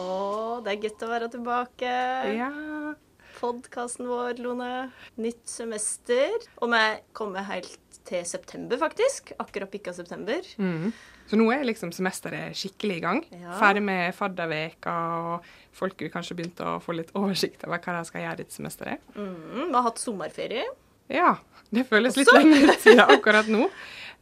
Å, det er godt å være tilbake. Ja. Podkasten vår, Lone. Nytt semester. Og vi kommer helt til september, faktisk. Akkurat pikka september. Mm. Så nå er liksom semesteret skikkelig i gang. Ja. Ferdig med fadderveka, og folk har kanskje begynt å få litt oversikt over hva de skal gjøre dette semesteret. Mm, vi har hatt sommerferie. Ja, det føles litt lenge siden akkurat nå.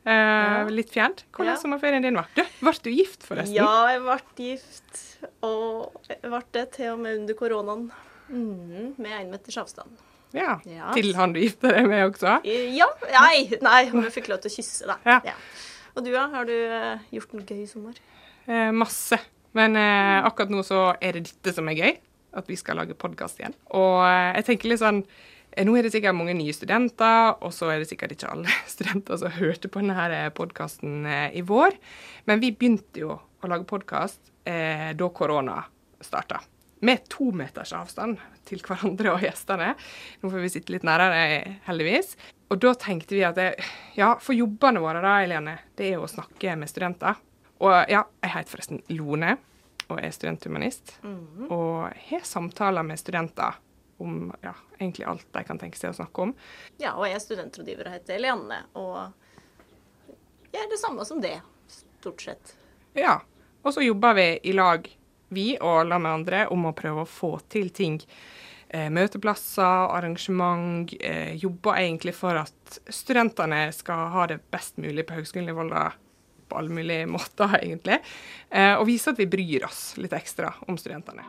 Eh, litt fjernt. Hvordan Ja. sommerferien din var? Du, ble du gift, forresten? Ja, jeg ble gift. Og jeg ble det til og med under koronaen. Mm, med én meters avstand. Ja. Ja. Til han du gifta deg med også? Ja. Nei, nei, vi fikk lov til å kysse, da. Ja. Og du, da? Har du eh, gjort noe gøy i sommer? Eh, masse. Men eh, akkurat nå så er det dette som er gøy. At vi skal lage podkast igjen. Og eh, jeg tenker litt sånn Nå er det sikkert mange nye studenter, og så er det sikkert ikke alle studenter som hørte på denne podkasten eh, i vår. Men vi begynte jo å lage podkast eh, da korona starta. Med to meters avstand til hverandre og gjestene. Nå får vi sitte litt nærere, heldigvis. Og da tenkte vi at det, ja, for jobbene våre da, Elene, det er jo å snakke med studenter. Og ja, jeg heter forresten Lone og er studenthumanist. Og har samtaler med studenter om ja, egentlig alt de kan tenke seg å snakke om. Ja, og jeg er studentrådgiver og heter Elianne. Og jeg er det samme som det, stort sett. Ja. Og så jobber vi i lag, vi og alle med andre, om å prøve å få til ting. Eh, møteplasser, arrangement. Eh, jobber egentlig for at studentene skal ha det best mulig på Høgskolen i Volda på alle mulige måter, egentlig. Eh, og vise at vi bryr oss litt ekstra om studentene.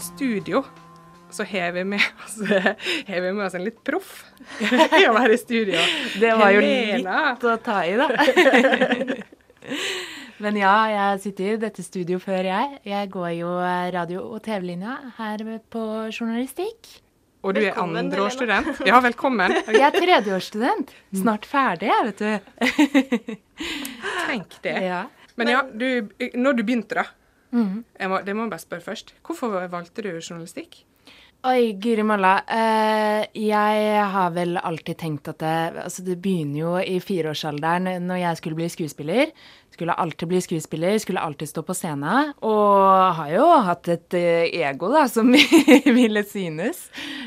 Studio så har vi med oss, har vi med oss en litt proff i å være i studio. Det var jo Helena. litt å ta i, da. Men ja, jeg sitter i dette studio før, jeg. Jeg går jo radio- og TV-linja her på journalistikk. Og du er andreårsstudent. Ja, velkommen. Jeg er tredjeårsstudent. Snart ferdig, jeg, vet du. Tenk det. Ja. Men ja, du, når du begynte, da. Jeg må, det må jeg bare spørre først. Hvorfor valgte du journalistikk? Oi, Guri malla. Eh, jeg har vel alltid tenkt at det, altså det begynner jo i fireårsalderen når jeg skulle bli skuespiller. Skulle alltid bli skuespiller, skulle alltid stå på scenen. Og har jo hatt et eh, ego, da, som ville synes.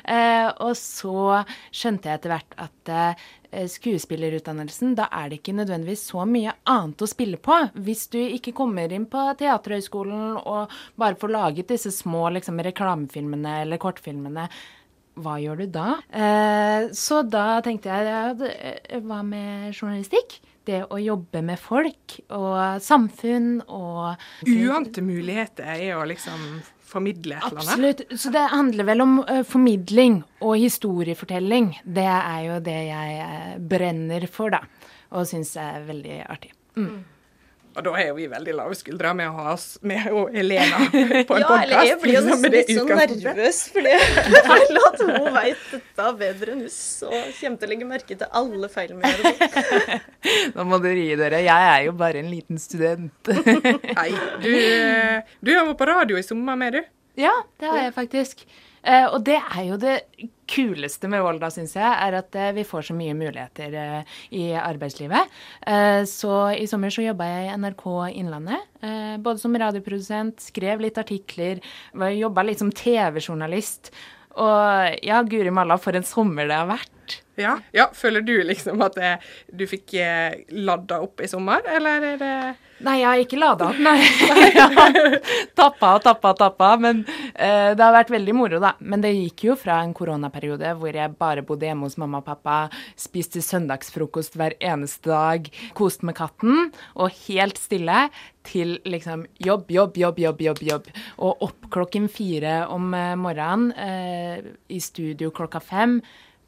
Eh, og så skjønte jeg etter hvert at eh, skuespillerutdannelsen, da er det ikke nødvendigvis så mye annet å spille på. Hvis du ikke kommer inn på Teaterhøgskolen og bare får laget disse små liksom, reklamefilmene eller kortfilmene, hva gjør du da? Eh, så da tenkte jeg hva med journalistikk? Det å jobbe med folk og samfunn og Uante muligheter er å liksom formidle et eller annet. Absolutt. Så det handler vel om uh, formidling og historiefortelling. Det er jo det jeg eh, brenner for, da. Og syns er veldig artig. Og da er jo vi veldig lave skuldre med å ha oss med og Helena på en Ja, podkast. eller jeg blir jo nesten litt sånn nervøs, for jeg føler at hun vet dette bedre enn oss og kommer til å legge merke til alle feil vi gjør. Nå må du ri dere. Jeg er jo bare en liten student. Nei, du, eh, du har vært på radio i sommer med, du. ja, det har jeg faktisk. Eh, og det er jo det kuleste med Volda, syns jeg, er at eh, vi får så mye muligheter eh, i arbeidslivet. Så i sommer så jobba jeg i NRK Innlandet, både som radioprodusent, skrev litt artikler, jobba litt som TV-journalist. Og ja, guri malla, for en sommer det har vært. Ja. ja, Føler du liksom at det, du fikk eh, ladda opp i sommer, eller er det Nei, jeg har ikke lada opp, nei. Tappa og tappa og tappa. Men eh, det har vært veldig moro, da. Men det gikk jo fra en koronaperiode hvor jeg bare bodde hjemme hos mamma og pappa, spiste søndagsfrokost hver eneste dag, koste med katten og helt stille, til liksom jobb, jobb, jobb, jobb, jobb. jobb. Og opp klokken fire om eh, morgenen, eh, i studio klokka fem.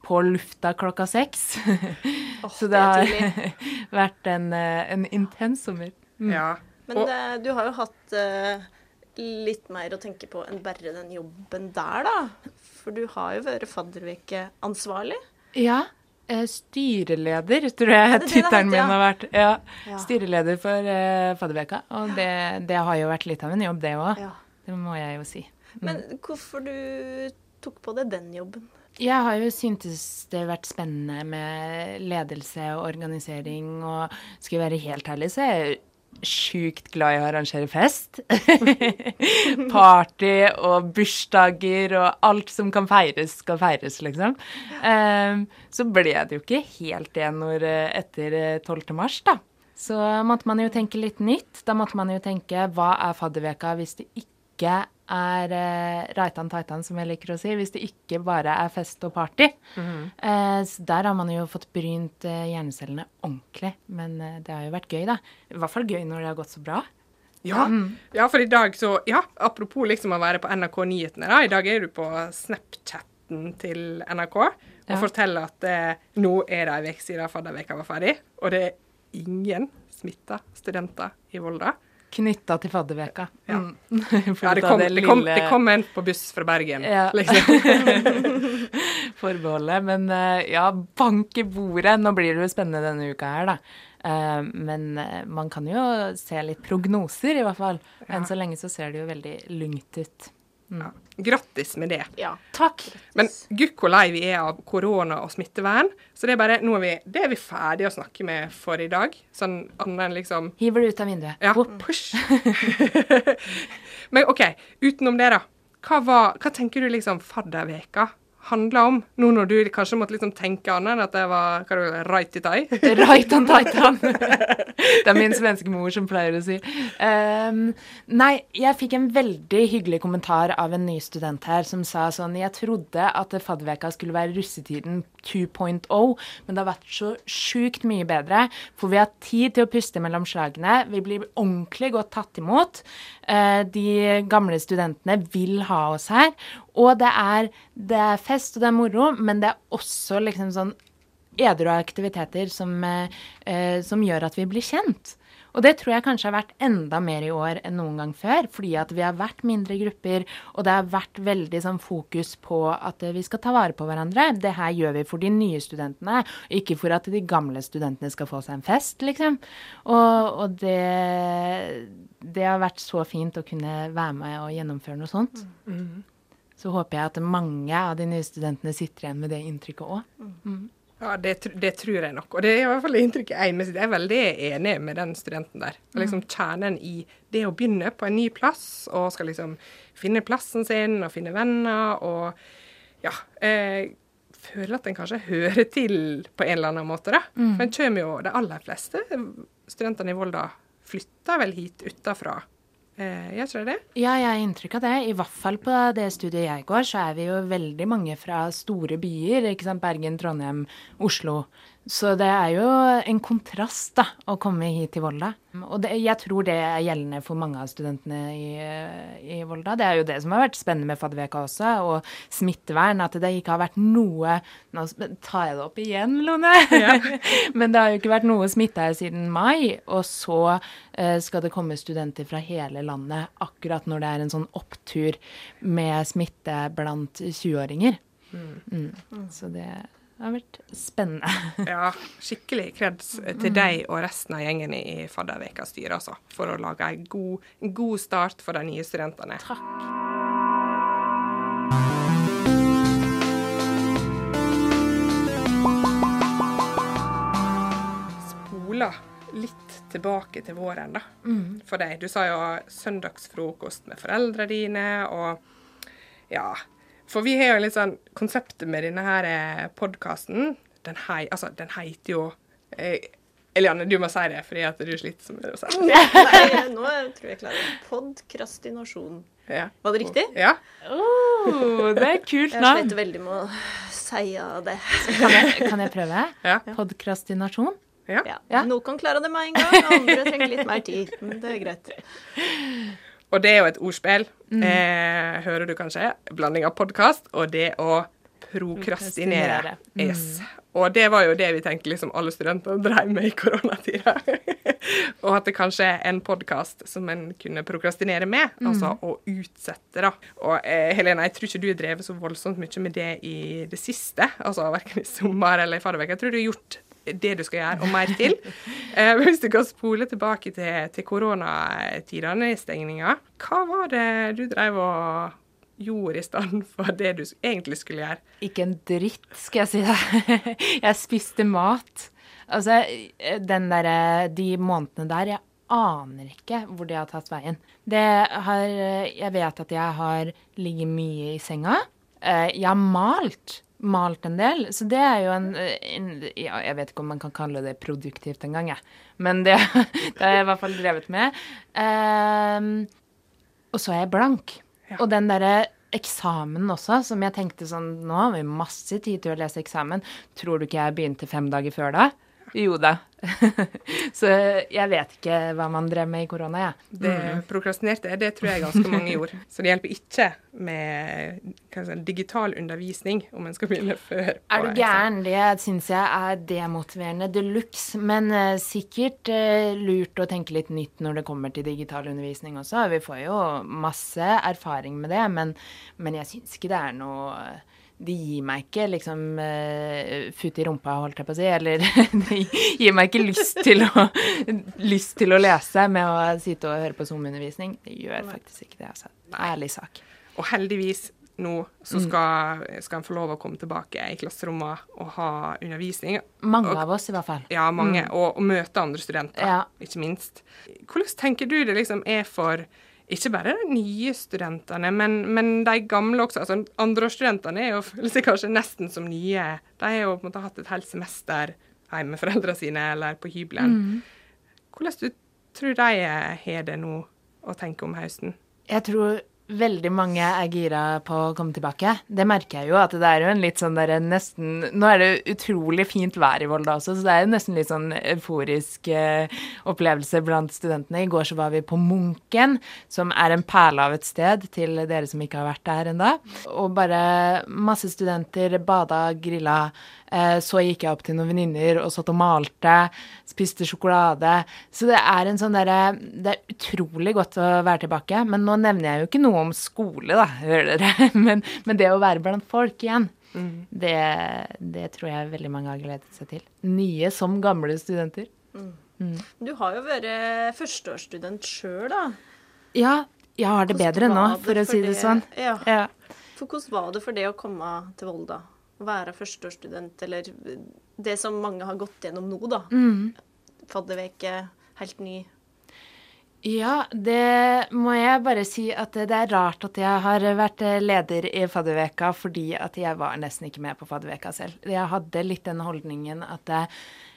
På lufta klokka seks. Så det det har vært en, eh, en intens sommer. Ja. Men Og- uh, du har jo hatt uh, litt mer å tenke på enn bare den jobben der, da. For du har jo vært fadderukeansvarlig. Ja. eh, Styreleder, tror jeg tittelen min ja? har vært. Ja. Ja. Styreleder for uh, fadderveka. Og det, det har jo vært litt av en jobb, det òg. Ja. Det må jeg jo si. Men hvorfor du tok på deg den jobben? Jeg har jo syntes det har vært spennende med ledelse og organisering, og skal jeg være helt ærlig, så er jeg sjukt glad i å arrangere fest. Party og bursdager og alt som kan feires, skal feires, liksom. Um, så ble det jo ikke helt det når etter 12. mars, da. Så måtte man jo tenke litt nytt. Da måtte man jo tenke hva er fadderveka hvis det ikke er eh, Reitan Taitan, som jeg liker å si, hvis det ikke bare er fest og party. Mm. Eh, så der har man jo fått brynt eh, hjernecellene ordentlig. Men eh, det har jo vært gøy, da. I hvert fall gøy når det har gått så bra. Ja, mm. ja for i dag så Ja, apropos liksom å være på NRK Nyhetene, da. I dag er du på Snapchatten til NRK og ja. forteller at nå er det ei uke siden fadderveka var ferdig, og det er ingen smitta studenter i Volda. Knytta til fadderveka. Ja. Mm. ja det, kom, det, det, kom, det, kom, en på buss fra Bergen, ja. liksom. Forbeholdet. Men eh, ja, bank i bordet. Nå blir det jo spennende denne uka her, da. Eh, men eh, man kan jo se litt prognoser, i hvert fall. Enn så lenge så ser det jo veldig lungt ut. Ja. Grattis med det. Ja, takk. Men gud hvor lei vi er av korona og smittevern. Så det er bare, nå er vi, det er vi ferdige å snakke med for i dag. Sånn annet enn liksom Hiver det ut av vinduet. Ja, push. Men OK, utenom det, da. Hva, var, hva tenker du liksom fadderveka handla om, nå når du kanskje måtte liksom tenke annet enn at det var hva det var, right i tai? right on taitan. det er min svenske mor som pleier å si. Um, nei, jeg fikk en veldig hyggelig kommentar av en ny student her som sa sånn Jeg trodde at fadderveka skulle være russetiden 2.0, men det har vært så sjukt mye bedre. For vi har tid til å puste mellom slagene. Vi blir ordentlig godt tatt imot. Uh, de gamle studentene vil ha oss her. Og det er, det er, fest, og det er moro, men det er også liksom sånn edru aktiviteter som, eh, som, gjør at vi blir kjent. Og det tror jeg kanskje har vært enda mer i år enn noen gang før. Fordi at vi har vært mindre grupper, og det har vært veldig sånn fokus på at vi skal ta vare på hverandre. Det her gjør vi for de nye studentene, ikke for at de gamle studentene skal få seg en fest, liksom. Og, og det, det har vært så fint å kunne være med og gjennomføre noe sånt. Mm så håper jeg at mange av de nye studentene sitter igjen med det inntrykket òg. Mm. Ja, det, det, tror jeg nok. Og det er i hvert fall det inntrykket jeg med. Jeg er veldig enig med den studenten der. Og liksom mm. Kjernen i det å begynne på en ny plass, og skal liksom finne plassen sin og finne venner og ja. Eh, føler at en kanskje hører til på en eller annen måte, da. Mm. For en kommer jo De aller fleste studentene i Volda flytter vel hit utafra jeg tror det. Ja, jeg har inntrykk av det. I hvert fall på det studiet jeg går, så er vi jo veldig mange fra store byer. ikke sant? Bergen, Trondheim, Oslo. Så det er jo en kontrast da, å komme hit til Volda. Og det, jeg tror det er gjeldende for mange av studentene i, i, Volda. Det er jo det som har vært spennende med fadderveka også, og smittevern. At det ikke har vært noe Nå tar jeg det opp igjen, Lone. Ja. Men det har jo ikke vært noe smitte her siden mai. Og så uh, skal det komme studenter fra hele landet akkurat når det er en sånn opptur med smitte blant 20-åringer. Mm. Mm. Så det det har vært spennende. ja, skikkelig kreds til deg og resten av gjengen i Fadderveka-styret, altså. For å lage en god, god start for de nye studentene. Takk. Spola litt tilbake til våren, da. Mm. For deg. Du sa jo søndagsfrokost med foreldrene dine, og ja for vi har jo litt sånn Konseptet med denne her eh, podkasten, den, hei, altså, den heter jo eh, Eliane, du må si det, fordi at du sliter så mye å si det. Nei, nå tror jeg klarer det. Podkrastinasjon. Ja. Var det riktig? Ja. Oh, det er kult navn. Jeg sliter veldig med å si det. Kan jeg, kan jeg prøve? Ja. Podkrastinasjon? Ja. ja. Noen kan klare det med en gang, andre trenger litt mer tid. Men det er greit. Og det er jo et ordspill, mm. eh, hører du kanskje. Blanding av podkast og det å prokrastinere. Mm. Yes. Og det var jo det vi tenkte liksom alle studenter drev med i koronatida. og at det kanskje er en podkast som en kunne prokrastinere med, mm. altså å utsette, da. Og eh, Helene, jeg tror ikke du har drevet så voldsomt mye med det i det siste, altså verken i sommer eller i fadderveka. Jeg tror du har gjort det du skal gjøre, og mer til. Eh, hvis du kan spole tilbake til, til koronatidene, stengninga, hva var det du drev og gjorde i stand for det du egentlig skulle gjøre? Ikke en dritt, skal jeg si deg. Jeg spiste mat. Altså, den der, De månedene der, jeg aner ikke hvor det har tatt veien. Det har Jeg vet at jeg har ligget mye i senga. Eh, jeg har malt. Malt en del. Så det er jo en, en ja, Jeg vet ikke om man kan kalle det produktivt engang, jeg. Men det, det har jeg i hvert fall drevet med. Um, og så er jeg blank. Ja. Og den derre eksamen også, som jeg tenkte sånn Nå har vi masse tid til å lese eksamen. Tror du ikke jeg begynte fem dager før da? Jo da. så jeg vet ikke hva man drev med i korona, jeg. Ja. Det mm. prokrastinerte, det tror jeg ganske mange gjorde. Så det hjelper ikke med si, digital undervisning om en skal begynne før. Er du gæren? Det syns jeg er demotiverende de luxe. Men uh, sikkert uh, lurt å tenke litt nytt når det kommer til digital undervisning også. Vi får jo masse erfaring med det, men, men jeg syns ikke det er noe de gir meg ikke liksom uh, futt i rumpa, holdt jeg på å si. Eller de gir meg ikke lyst til, å, lyst til å lese med å sitte og høre på Zoom-undervisning. Det gjør faktisk ikke det, altså. Ærlig sak. Og heldigvis nå så mm. skal, skal en få lov å komme tilbake i klasserommet og ha undervisning. Mange og, av oss, i hvert fall. Ja, mange. Mm. Og, og, møte andre studenter, ja. ikke minst. Hvordan tenker du det liksom er for ikke bare de nye studentene, men, men de gamle også. altså Andreårsstudentene er føler seg kanskje nesten som nye. De har jo på en måte hatt et helt semester hjemme med foreldrene sine eller på hybelen. Mm. Hvordan du tror de har det nå å tenke om høsten? Jeg tror veldig mange er gira på å komme tilbake. Det merker jeg jo, at det er jo en litt sånn derre nesten Nå er det utrolig fint vær i Volda også, så det er jo nesten litt sånn euforisk eh, opplevelse blant studentene. I går så var vi på Munken, som er en perle av et sted til dere som ikke har vært der ennå. Og bare masse studenter bada, grilla. Eh, så gikk jeg opp til noen venninner og satt og malte, spiste sjokolade. Så det er en sånn derre Det er utrolig godt å være tilbake. Men nå nevner jeg jo ikke noe om skole, da, hører dere. Men, men det å være blant folk igjen. Mm. Det, det, tror jeg veldig mange har gledet seg til. Nye som gamle studenter. Mm. Mm. Du har jo vært førsteårsstudent sjøl, da. Ja, jeg har det bedre nå, for å si det, det sånn. Ja. ja. For hvordan var det for det å komme til Volda? å være førsteårsstudent, eller det som mange har gått gjennom nå, da. Mm. Fadderveke, helt ny. Ja, det må jeg bare si at det er rart at jeg har vært leder i fadderveka fordi at jeg var nesten ikke med på fadderveka selv. Jeg hadde litt den holdningen at det,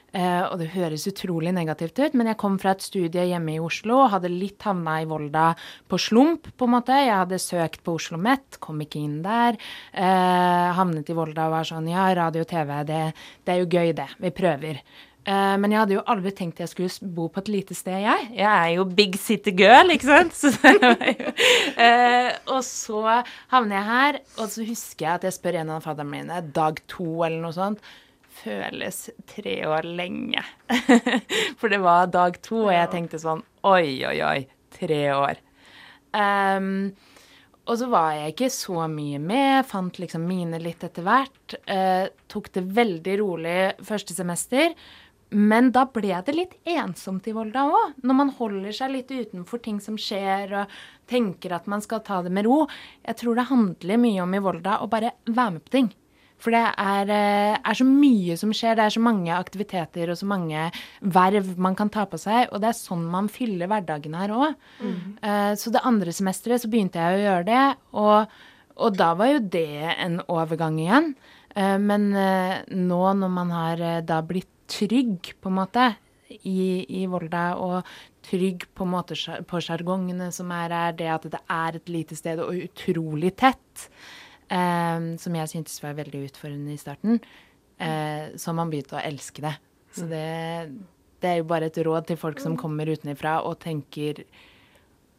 Uh, og det høres utrolig negativt ut, men jeg kom fra et studie hjemme i Oslo og hadde litt havna i Volda på slump, på en måte. Jeg hadde søkt på Oslo OsloMet, kom ikke inn der. Uh, havnet i Volda og var sånn Ja, radio og TV, det, det er jo gøy, det. Vi prøver. Uh, men jeg hadde jo aldri tenkt jeg skulle bo på et lite sted, jeg. Jeg er jo big city girl, ikke sant? Så jo, uh, og så havner jeg her, og så husker jeg at jeg spør en av fadderne mine, dag to eller noe sånt føles tre år lenge. For det var dag to, og jeg tenkte sånn Oi, oi, oi. Tre år. Um, og så var jeg ikke så mye med, fant liksom mine litt etter hvert. Uh, tok det veldig rolig første semester. Men da ble det litt ensomt i Volda òg. Når man holder seg litt utenfor ting som skjer, og tenker at man skal ta det med ro. Jeg tror det handler mye om i Volda å bare være med på ting. For det er, eh, er, så mye som skjer. Det er så mange aktiviteter og så mange verv man kan ta på seg. Og det er sånn man fyller hverdagen her òg. Mm. Uh, så det andre semesteret så begynte jeg å gjøre det. Og, og da var jo det en overgang igjen. Uh, men uh, nå når man har da blitt trygg, på en måte, i, i Volda, og trygg på måte på sjargongene som er her, det at det er et lite sted og utrolig tett, Eh, som jeg syntes var veldig utfordrende i starten. Eh, så man begynte å elske det. Så det, det, er jo bare et råd til folk som kommer utenfra og tenker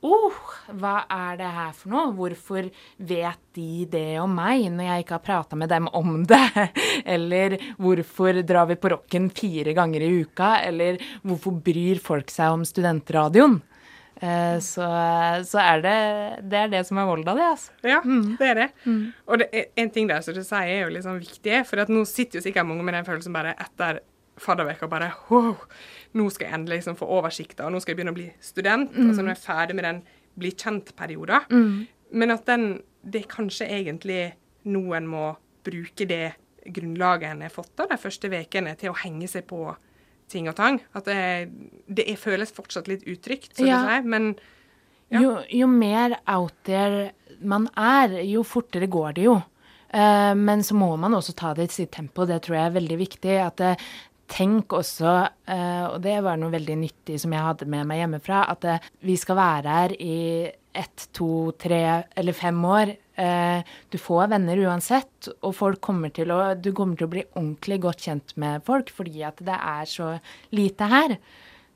oh, hva er det her for noe? Hvorfor vet de det om meg når jeg ikke har prata med dem om det? Eller hvorfor drar vi på rocken fire ganger i uka? Eller hvorfor bryr folk seg om studentradioen? Eh, så, så, er det det er det som er Volda, det. altså. Ja, mm. det er det. Mm. Og det en ting der som du sier er jo sånn viktig, for at nå sitter jo sikkert mange med den følelsen bare etter fadderveka bare wow, nå skal jeg endelig liksom få oversikta, og nå skal jeg begynne å bli student. Mm. altså Nå er jeg ferdig med den bli kjent-perioden. Mm. Men at den det er kanskje egentlig noen må bruke det grunnlaget en har fått da, de første ukene, til å henge seg på ting og tang. At det, det er, føles fortsatt litt utrygt, så Ja. du sier. Men Ja. Jo, jo mer out there man er, jo fortere går det jo. Eh, men så må man også ta det i sitt tempo. Det tror jeg er veldig viktig. At eh, tenk også, eh, og det var noe veldig nyttig som jeg hadde med meg hjemmefra, at eh, vi skal være her i ett, to, tre eller fem år. Eh, du får venner uansett, og folk kommer til å, du kommer til å bli ordentlig godt kjent med folk fordi at det er så lite her.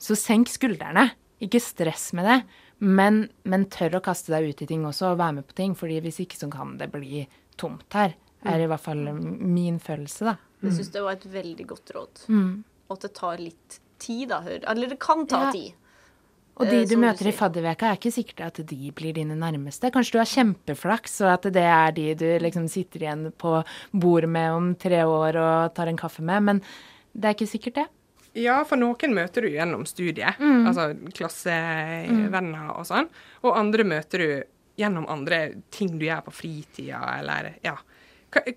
Så senk skuldrene. Ikke stress med det, men, men tør å kaste deg ut i ting også, og være med på ting. fordi hvis ikke så kan det bli tomt her. Er i hvert fall min følelse, da. Jeg syns det var et veldig godt råd. Mm. Og at det tar litt tid, da. hør- Eller det kan ta Ja. tid. Og de Eh, du møter du i fadderveka, er ikke sikkert at de blir dine nærmeste. Kanskje du har kjempeflaks, og at det er de du liksom sitter igjen på bordet med om tre år og tar en kaffe med, men det er ikke sikkert det. ja, for noen møter du gjennom studiet, altså klassevenner og sånn. Og andre møter du gjennom andre ting du gjør på fritida, eller ja. Hva-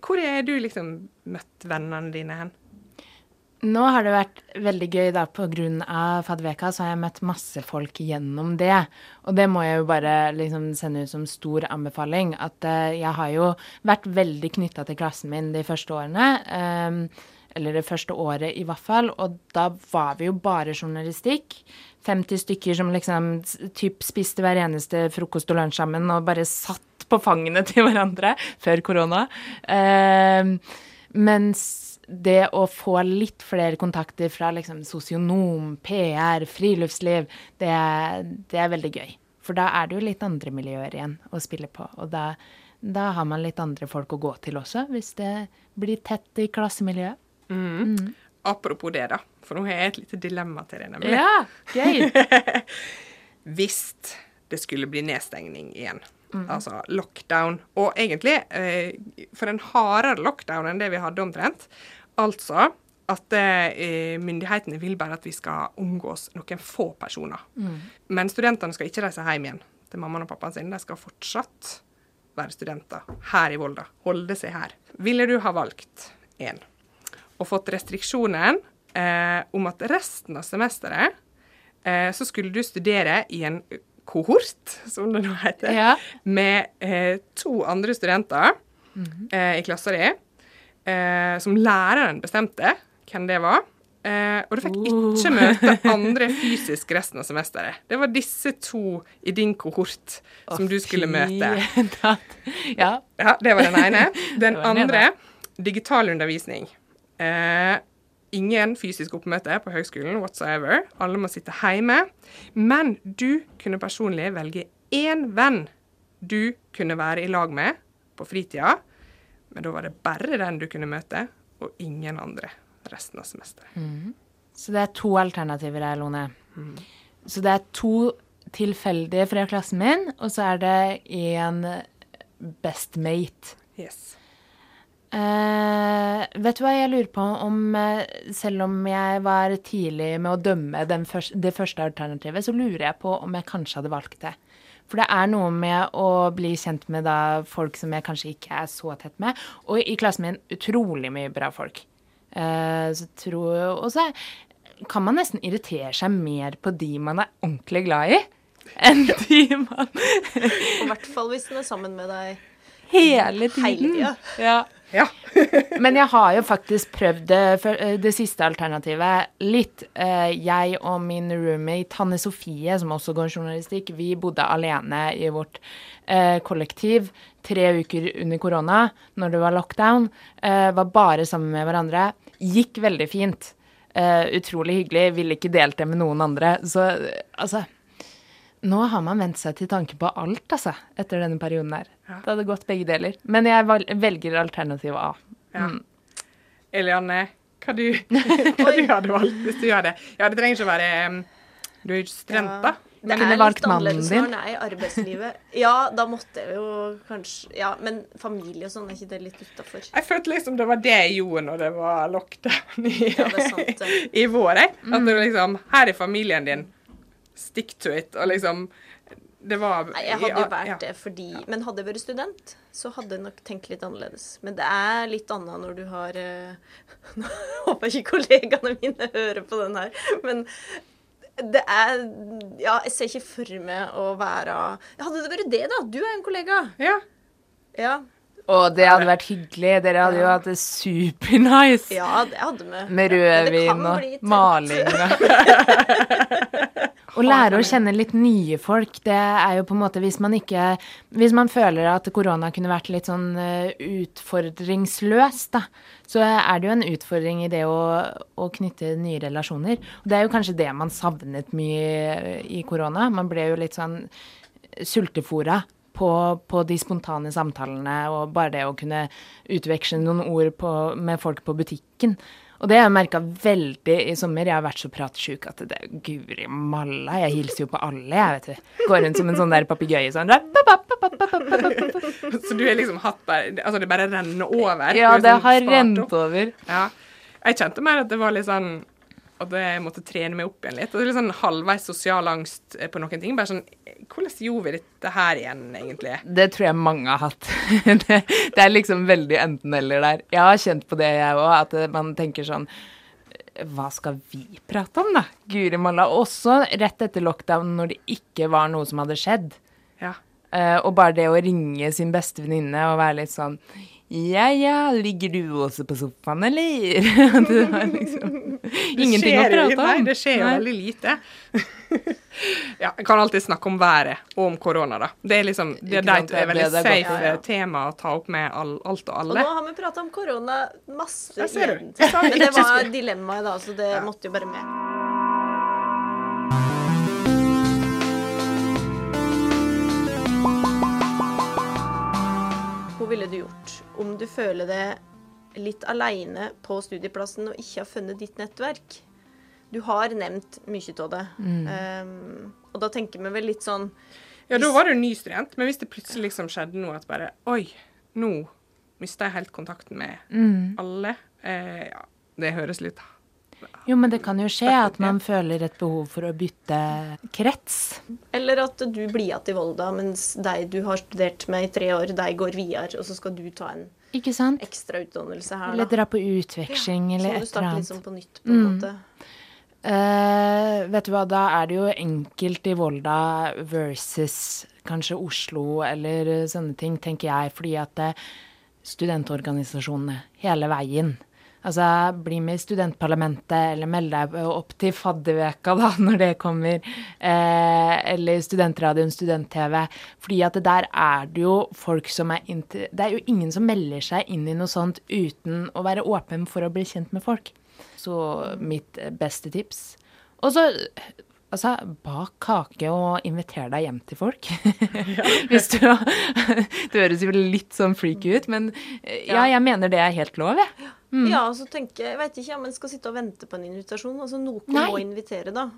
Hvor er du liksom møtt vennene dine hen? Nå har det vært veldig gøy, da, av fadderveka, så har jeg møtt masse folk gjennom det. Og det må jeg jo bare liksom sende ut som stor anbefaling. At uh, jeg har jo vært veldig knytta til klassen min de første årene. Um, eller det første året i hvert fall. Og da var vi jo bare journalistikk. 50 stykker som liksom typ spiste hver eneste frokost og lunsj sammen og bare satt på fangene til hverandre før korona. Ehm, mens det å få litt flere kontakter fra liksom sosionom, PR, friluftsliv, det det er veldig gøy. For da er det jo litt andre miljøer igjen å spille på. Og da, da har man litt andre folk å gå til også, hvis det blir tett i klassemiljøet. Apropos det, da. For nå har jeg et lite dilemma til deg, nemlig. Ja, gøy! Hvis det skulle bli nedstengning igjen. Altså lockdown. Og egentlig eh, for en hardere lockdown enn det vi hadde omtrent. Altså at eh, myndighetene vil bare at vi skal omgås noen få personer. Men studentene skal ikke reise hjem igjen til mammaen og pappaen sin. De skal fortsatt være studenter her i Volda. Holde seg her. Ville du ha valgt én og fått restriksjonen eh, om at resten av semesteret eh, så skulle du studere i en kohort, som det nå heter, Ja. med eh, to andre studenter eh, i klassa di, eh, som læreren bestemte hvem det var. Eh, og du fikk ikke møte andre fysisk resten av semesteret. Det var disse to i din kohort som du skulle møte. Ja. Ja, det var den ene. Den den andre, digital undervisning. Eh, ingen fysisk oppmøte på høgskolen whatsoever. Alle må sitte hjemme. Men du kunne personlig velge én venn du kunne være i lag med på fritida. Men da var det bare den du kunne møte, og ingen andre resten av semesteret. Så det er to alternativer her, Lone. Så det er to tilfeldige fra klassen min, og så er det en bestmate. Yes. Eh, vet du hva jeg lurer på om eh, Selv om jeg var tidlig med å dømme den først, det første alternativet, så lurer jeg på om jeg kanskje hadde valgt det. For det er noe med å bli kjent med da folk som jeg kanskje ikke er så tett med. Og i klassen min utrolig mye bra folk. Uh, så tror Og så kan man nesten irritere seg mer på de man er ordentlig glad i, enn de man I hvert fall hvis den er sammen med deg hele tiden hele tida. Ja. Ja. Men jeg har jo faktisk prøvd det, eh, det siste alternativet litt. Eh, Jeg og min roommate Hanne Sofie, som også går journalistikk, vi bodde alene i vårt eh, kollektiv tre uker under korona, når det var lockdown. Var bare sammen med hverandre. Gikk veldig fint. Utrolig hyggelig. Ville ikke delt det med noen andre. Så altså nå har man vent seg til tanke på alt, altså, etter denne perioden her. Ja. Det hadde gått begge deler. Men jeg velger alternativ A. Ja. Elianne, hva du, hva du hadde valgt hvis du hadde det? Ja, det trenger ikke å være Du er jo ikke student, da. Det er litt annerledes din. når en er i arbeidslivet. Ja, da måtte jeg jo kanskje Ja, men familie og sånn, er ikke det litt utafor? Jeg følte liksom det var det jeg gjorde når det var lockdown i, Ja, det er sant, det. i vår. Jeg. At du liksom Her er familien din. Stick to it. Og liksom det var Nei, jeg hadde jo vært ja. det fordi Men hadde jeg vært student, så hadde jeg nok tenkt litt annerledes. Men det er litt annet når du har eh, Nå håper jeg ikke kollegaene mine hører på den her, men det er Ja, jeg ser ikke for meg å være Hadde det vært det, da? Du er en kollega. Ja. Ja. Og det hadde vært hyggelig. Dere hadde jo hatt det supernice. Ja, det hadde vi. Med rødvin og maling Å lære å kjenne litt nye folk, det er jo på en måte hvis man ikke Hvis man føler at korona kunne vært litt sånn eh, utfordringsløs, da, så er det jo en utfordring i det å, å knytte nye relasjoner. Og det er jo kanskje det man savnet mye i korona. Man ble jo litt sånn sultefora på, på de spontane samtalene og bare det å kunne utveksle noen ord på, med folk på butikken. Og det har jeg merka veldig i sommer. Jeg har vært så pratsjuk at det er guri malla. Jeg hilser jo på alle, jeg, vet du. Går rundt som en sånn der papegøye sånn. Så du har liksom hatt bare Altså, det bare renner over? Ja, det sånn har rent over. Ja. Jeg kjente mer at det var litt sånn at jeg måtte trene meg opp igjen litt. Og det er litt sånn halvveis sosial angst eh, på noen ting. Bare sånn Hvordan gjorde vi dette her igjen, egentlig? Det tror jeg mange har hatt. det, det er liksom veldig enten-eller der. Jeg har kjent på det, jeg òg, at man tenker sånn Hva skal vi prate om, da? Guri malla. Også rett etter lockdown, når det ikke var noe som hadde skjedd. Ja. Uh, og bare det å ringe sin beste venninne og være litt sånn Ja ja, ligger du også på sofaen, eller? det var liksom ingenting å prate om. Nei, det skjer jo veldig lite. ja, jeg kan alltid snakke om været og om korona, da. Det er liksom, det, det, det er et veldig det det safe. Ja, ja. tema å ta opp med all, alt og Og alle. nå har vi prata om korona masse igjen. Men det var dilemmaet, da, så det Ja. måtte jo bare med. Hva ville du gjort om du føler deg litt aleine på studieplassen og ikke har funnet ditt nettverk? Du har nevnt mye av det. Um, og da tenker vi vel litt sånn Ja, da var du ny student, men hvis det plutselig liksom skjedde noe at bare Oi, nå mista jeg helt kontakten med Mm. alle. Eh, ja, det høres litt Jo, men det kan jo skje at man føler et behov for å bytte krets. Eller at du blir igjen i Volda, mens de du har studert med i tre år, de går videre, og så skal du ta en Ikke sant? ekstra utdannelse her, Eller da. dra på utveksling, ja, eller du et eller starte litt liksom på nytt, på en Mm. måte. Uh, vet du hva, da er det jo enkelt i Volda versus kanskje Oslo eller sånne ting, tenker jeg. Fordi at eh, studentorganisasjonene hele veien Altså, bli med i studentparlamentet, eller meld deg opp til fadderveka, da, når det kommer. Eh, eller studentradioen, student-TV. Fordi at det der er det jo folk som er inntil Det er jo ingen som melder seg inn i noe sånt uten å være åpen for å bli kjent med folk. Så mitt beste tips. Og så Altså, bak kake og inviter deg hjem til folk. Hvis du Det høres jo litt sånn freaky ut, men eh, ja, jeg mener det er helt lov, jeg. Mm. Ja, så tenker jeg Jeg vet ikke om en skal sitte og vente på en invitasjon. Altså, noen Nei. må invitere, da.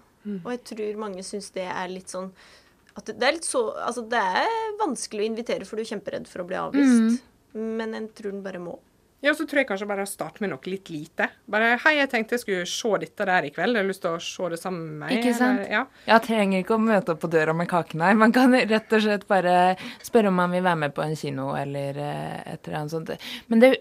Og jeg tror mange syns det er litt sånn at det, det er litt så Altså, det er vanskelig å invitere, for du er kjemperedd for å bli avvist. Mm. Men en tror en bare må. Ja, så tror jeg kanskje bare å starte med noe litt lite. Bare Hei, jeg tenkte jeg skulle se dette der i kveld. Jeg har lyst til å se det sammen med meg. Ikke sant? Eller, ja. Jeg trenger ikke å møte opp på døra med kaken her. Man kan rett og slett bare spørre om man vil være med på en kino eller eh, et eller annet sånt. Men det,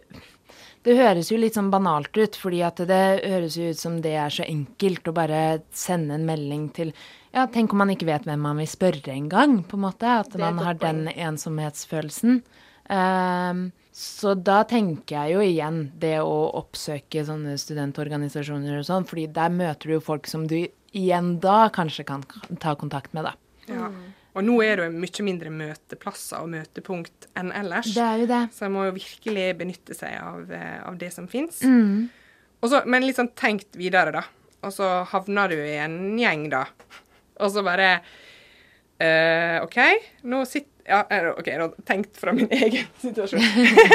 det høres jo litt sånn banalt ut, fordi at det høres jo ut som det er så enkelt å bare sende en melding til Ja, tenk om man ikke vet hvem man vil spørre engang, på en måte. At man har den ensomhetsfølelsen. Ehm, så da tenker jeg jo igjen det å oppsøke sånne studentorganisasjoner og sånn, fordi der møter du jo folk som du igjen da kanskje kan ta kontakt med, da. ja. Og nå er det jo mye mindre møteplasser og møtepunkt enn ellers. Det er jo det. Så en må jo virkelig benytte seg av, eh, av det som fins. Mm. Men litt sånn tenkt videre, da. Og så havner du i en gjeng, da. Og så bare eh, OK, nå sitter ja, OK, nå tenkt fra min egen situasjon.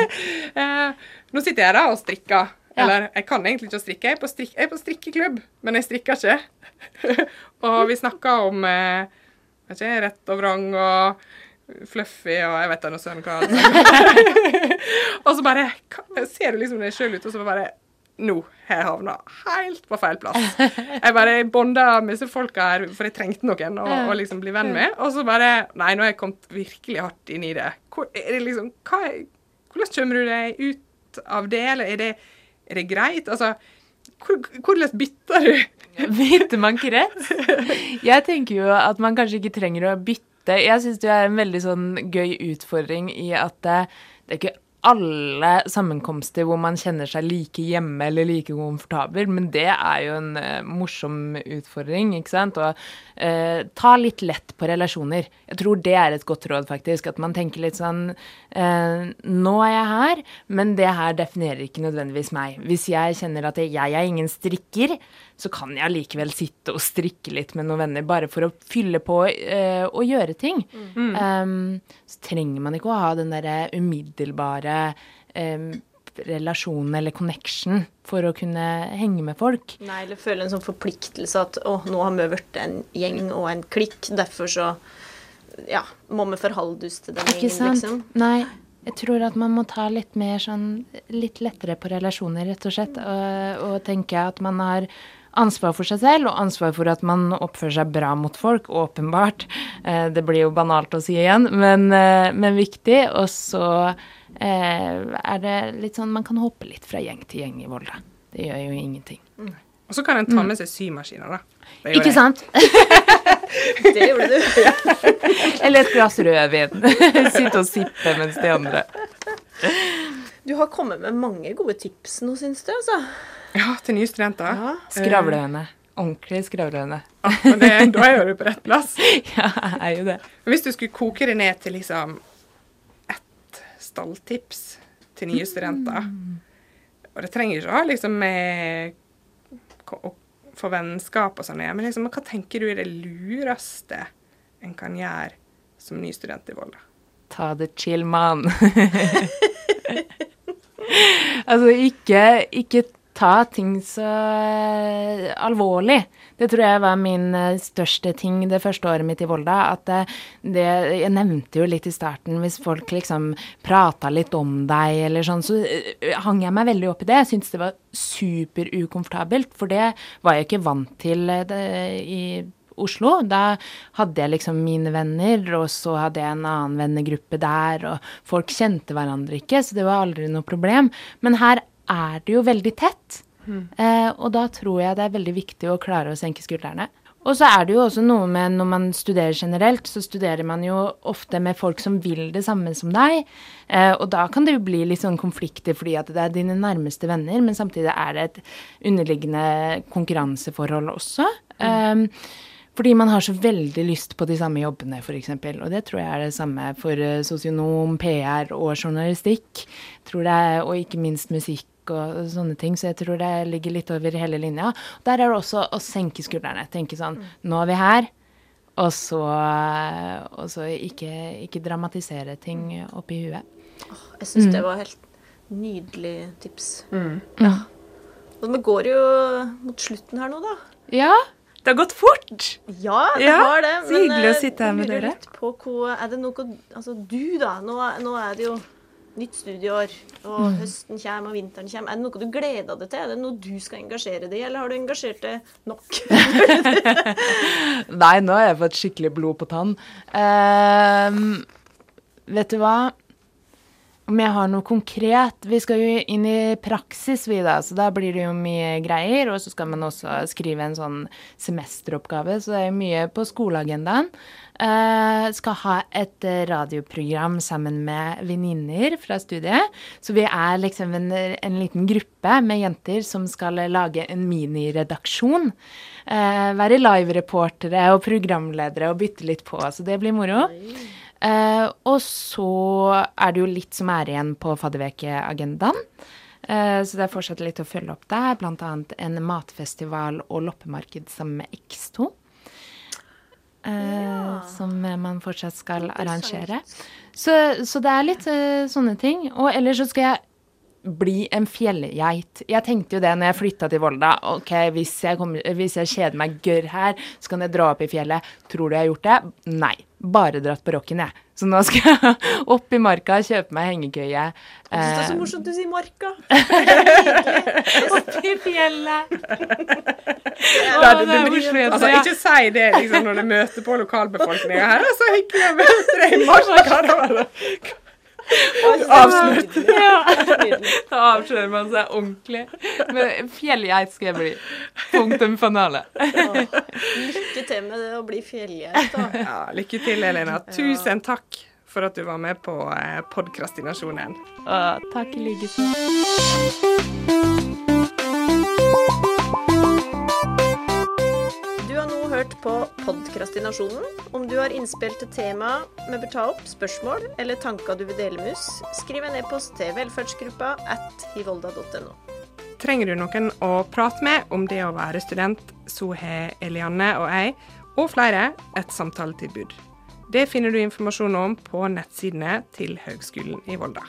eh, nå sitter jeg da og strikker. Eller jeg kan egentlig ikke strikke. Jeg er på, strik jeg er på strikkeklubb, men jeg strikker ikke. og vi snakker om eh, ikke, rett og vrang og fluffy og jeg vet da sånn hva. og så bare ser du liksom deg sjøl ut, og så bare nå har jeg havna helt på feil plass. Jeg bare bonda med disse folka her, for jeg trengte noen å, å liksom bli venn med. Og så bare Nei, nå har jeg kommet virkelig hardt inn i det. Hvor, det liksom, hva, hvordan kommer du deg ut av det, eller er det, er det greit? Altså, hvor, hvordan bytter du? Bytter man ikke rett? Jeg tenker jo at man kanskje ikke trenger å bytte. Jeg syns det er en veldig sånn gøy utfordring i at det er ikke alle sammenkomster hvor man kjenner seg like hjemme eller like komfortabel, men det er jo en uh, morsom utfordring, ikke sant? Og uh, ta litt lett på relasjoner. Jeg tror det er et godt råd, faktisk. At man tenker litt sånn uh, Nå er jeg her, men det her definerer ikke nødvendigvis meg. Hvis jeg kjenner at jeg er ingen strikker, så kan jeg likevel sitte og strikke litt med noen venner, bare for å fylle på eh, og gjøre ting. Um, så trenger man ikke å ha den derre umiddelbare um, relasjonen eller connection for å kunne henge med folk. Nei, eller føle en sånn forpliktelse at å, nå har vi blitt en gjeng og en klikk, derfor så ja, må vi forholde oss til den Ikke gjengen, sant? liksom. Nei. Jeg tror at man må ta litt mer sånn Litt lettere på relasjoner, rett og slett. Og, og tenke at man har ansvar for seg selv, og ansvar for at man oppfører seg bra mot folk, åpenbart. Eh, det blir jo banalt å si igjen, men, eh, men viktig. Og så eh, er det litt sånn Man kan hoppe litt fra gjeng til gjeng i Volda. Det gjør jo ingenting. Og så kan en ta med seg symaskiner, da. Ikke jeg. sant? Det gjorde du. Eller et glass rødvin. Sitte og sippe mens de andre. Du har kommet med mange gode tips nå, syns du, altså. Ja, til nye studenter. Ja. Skravlehøne. Ordentlig skravlehøne. Ja, det, da er jo du på rett plass. Ja, er jo det. Hvis du skulle koke det ned til liksom ett stalltips til nye studenter Og det trenger ikke å ha liksom med å få vennskap og sånn, ja, men liksom, hva tenker du er det lureste en kan gjøre som ny student i Volda? Ta det chill, mann. altså, ikke, ikke ta ting så eh, alvorlig. Det tror jeg var min eh, største ting det første året mitt i Volda. At det, det Jeg nevnte jo litt i starten, hvis folk liksom prata litt om deg eller sånn, så eh, hang jeg meg veldig opp i det. Jeg syntes det var superukomfortabelt, for det var jeg ikke vant til eh, det, i Oslo. Da hadde jeg liksom mine venner, og så hadde jeg en annen vennegruppe der, og folk kjente hverandre ikke, så det var aldri noe problem. Men her er det jo veldig tett, eh, og da tror jeg det er veldig viktig å klare å senke skuldrene. Og så er det jo også noe med når man studerer generelt, så studerer man jo ofte med folk som vil det samme som deg. Eh, og da kan det jo bli litt sånn konflikter fordi at det er dine nærmeste venner, men samtidig er det et underliggende konkurranseforhold også. Um, fordi man har så veldig lyst på de samme jobbene, f.eks. Og det tror jeg er det samme for eh, sosionom, PR og journalistikk. Tror det er, og ikke minst musikk og sånne ting. Så jeg tror det ligger litt over hele linja. Der er det også å senke skuldrene. Tenke sånn Nå er vi her. Og så, og så ikke, ikke dramatisere ting oppi huet. Jeg syns Mm. det var helt nydelig tips. Ja. Og vi går jo mot slutten her nå, da. Ja, det har gått fort! Ja, det Ja, har det. så hyggelig å eh, sitte her jeg med lurer dere. litt På hva, er det noe Altså du, da. Nå, nå er det jo nytt studieår, og Mm. høsten kommer og vinteren kommer. Er det noe du gleder deg til? Er det noe du skal engasjere deg i, eller har du engasjert deg nok? Nei, nå har jeg fått skikkelig blod på tann. Uh, vet du hva? Om jeg har noe konkret Vi skal jo inn i praksis, vi da, så da blir det jo mye greier. Og så skal man også skrive en sånn semesteroppgave, så det er mye på skoleagendaen. Eh, skal ha et radioprogram sammen med venninner fra studiet. Så vi er liksom en, en liten gruppe med jenter som skal lage en miniredaksjon. Eh, være live-reportere og programledere og bytte litt på, så det blir moro. Eh, og så er det jo litt som er igjen på faddervekeagendaen. Så det er fortsatt litt å følge opp der, bl.a. en matfestival og loppemarked sammen med X2. Eh, Som man fortsatt skal arrangere. Så, så det er litt eh, sånne ting. Og ellers så skal jeg bli en fjellgeit. Jeg tenkte jo det når jeg flytta til Volda. Ok, hvis jeg, kommer, hvis jeg kjeder meg gørr her, så kan jeg dra opp i fjellet. Tror du jeg har gjort det? Nei. Bare dratt på rocken, jeg. Så nå skal jeg opp i marka, kjøpe meg hengekøye. Jeg synes det er så eh, morsomt du sier marka. Opp i fjellet. Ja, det, det blir, altså, ikke si det liksom, når du møter på lokalbefolkninga her. Det er så hyggelig å møte deg i marka. Det Ja. Da avslører man seg ordentlig. Men fjellgeit skal jeg bli. Punktum finale. Lykke til med det å bli fjellgeit, da. Ja, lykke til, Elena. Tusen takk for at du var med på eh, Podkrastinasjonen. Takk i like måte. På Podkrastinasjonen. Om du har innspill til tema vi bør ta opp, spørsmål eller tanker du vil dele med oss, skriv en e-post til velferdsgruppa at hivolda.no. Trenger du noen å prate med om det å være student, så har Elianne og jeg, og flere, et samtaletilbud. Det finner du informasjon om på nettsidene til Høgskolen i Volda.